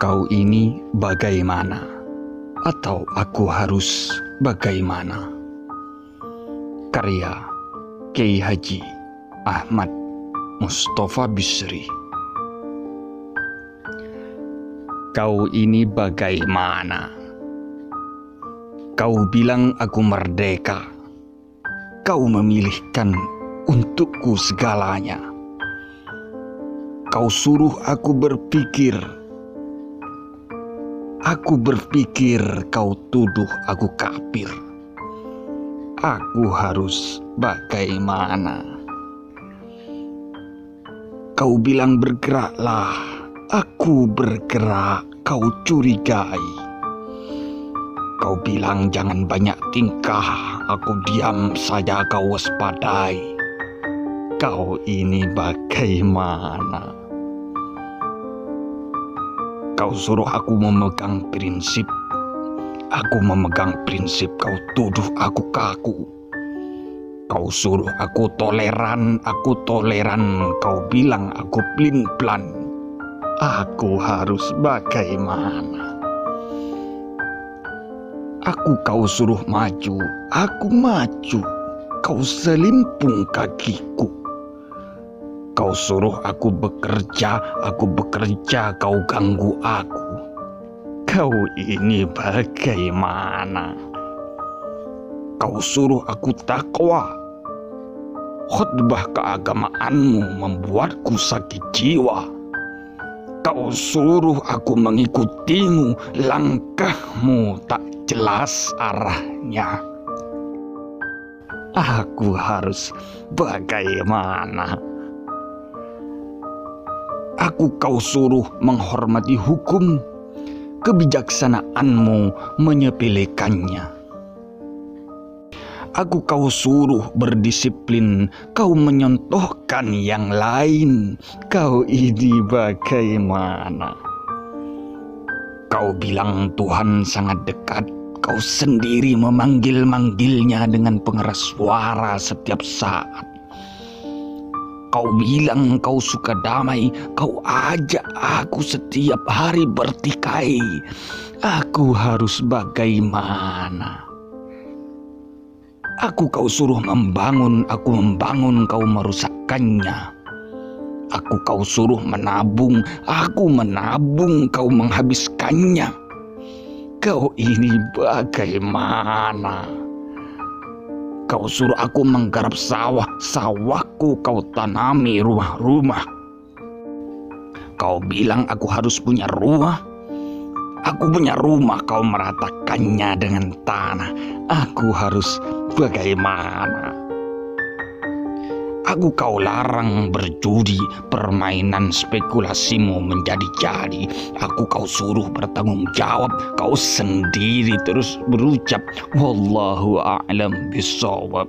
Kau ini bagaimana? Atau aku harus bagaimana? Karya Kiai Haji Ahmad Mustafa Bisri Kau ini bagaimana? Kau bilang aku merdeka. Kau memilihkan untukku segalanya. Kau suruh aku berpikir Aku berpikir kau tuduh aku kafir. Aku harus bagaimana? Kau bilang bergeraklah, aku bergerak, kau curigai. Kau bilang jangan banyak tingkah, aku diam saja kau waspadai. Kau ini bagaimana? Kau suruh aku memegang prinsip. Aku memegang prinsip, kau tuduh aku kaku. Kau suruh aku toleran, aku toleran. Kau bilang aku plin-plan. Aku harus bagaimana? Aku kau suruh maju, aku maju. Kau selimpung kakiku. Kau suruh aku bekerja, aku bekerja, kau ganggu aku. Kau ini bagaimana? Kau suruh aku takwa. Khutbah keagamaanmu membuatku sakit jiwa. Kau suruh aku mengikutimu, langkahmu tak jelas arahnya. Aku harus bagaimana? Aku kau suruh menghormati hukum, kebijaksanaanmu menyepelekannya. Aku kau suruh berdisiplin, kau menyontohkan yang lain. Kau ini bagaimana? Kau bilang Tuhan sangat dekat, kau sendiri memanggil-manggilnya dengan pengeras suara setiap saat. Kau bilang kau suka damai, kau ajak aku setiap hari bertikai. Aku harus bagaimana? Aku kau suruh membangun, aku membangun, kau merusakkannya. Aku kau suruh menabung, aku menabung, kau menghabiskannya. Kau ini bagaimana? Kau suruh aku menggarap sawah, sawahku kau tanami rumah-rumah. Kau bilang aku harus punya rumah. Aku punya rumah, kau meratakannya dengan tanah. Aku harus bagaimana? Aku kau larang berjudi, permainan spekulasimu menjadi-jadi. Aku kau suruh bertanggung jawab, kau sendiri terus berucap, Wallahu a'lam bisawab.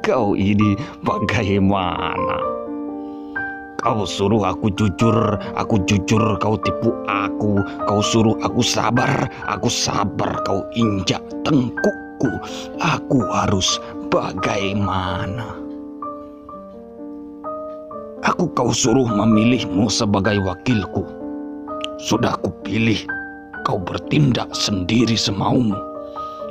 Kau ini bagaimana? Kau suruh aku jujur, aku jujur, kau tipu aku. Kau suruh aku sabar, aku sabar, kau injak tengkukku. Aku harus bagaimana? Aku kau suruh memilihmu sebagai wakilku. Sudah kupilih, kau bertindak sendiri semaumu.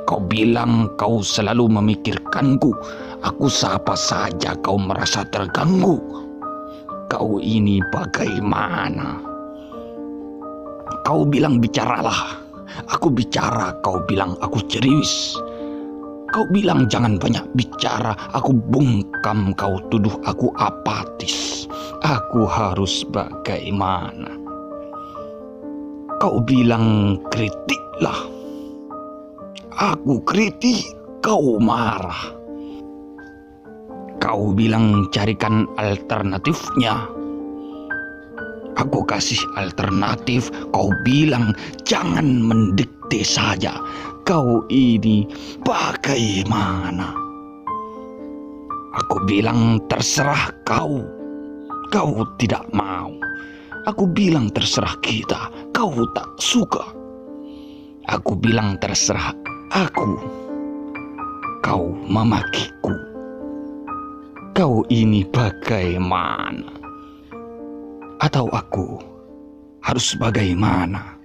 Kau bilang kau selalu memikirkanku. Aku siapa saja kau merasa terganggu. Kau ini bagaimana? Kau bilang bicaralah. Aku bicara, kau bilang aku ceriwis. Kau bilang jangan banyak bicara, aku bungkam, kau tuduh aku apatis. Aku harus bagaimana? Kau bilang kritiklah. Aku kritik, kau marah. Kau bilang carikan alternatifnya. Aku kasih alternatif, kau bilang jangan mendikte saja kau ini bagaimana? Aku bilang terserah kau. Kau tidak mau. Aku bilang terserah kita. Kau tak suka. Aku bilang terserah aku. Kau memakiku. Kau ini bagaimana? Atau aku harus bagaimana?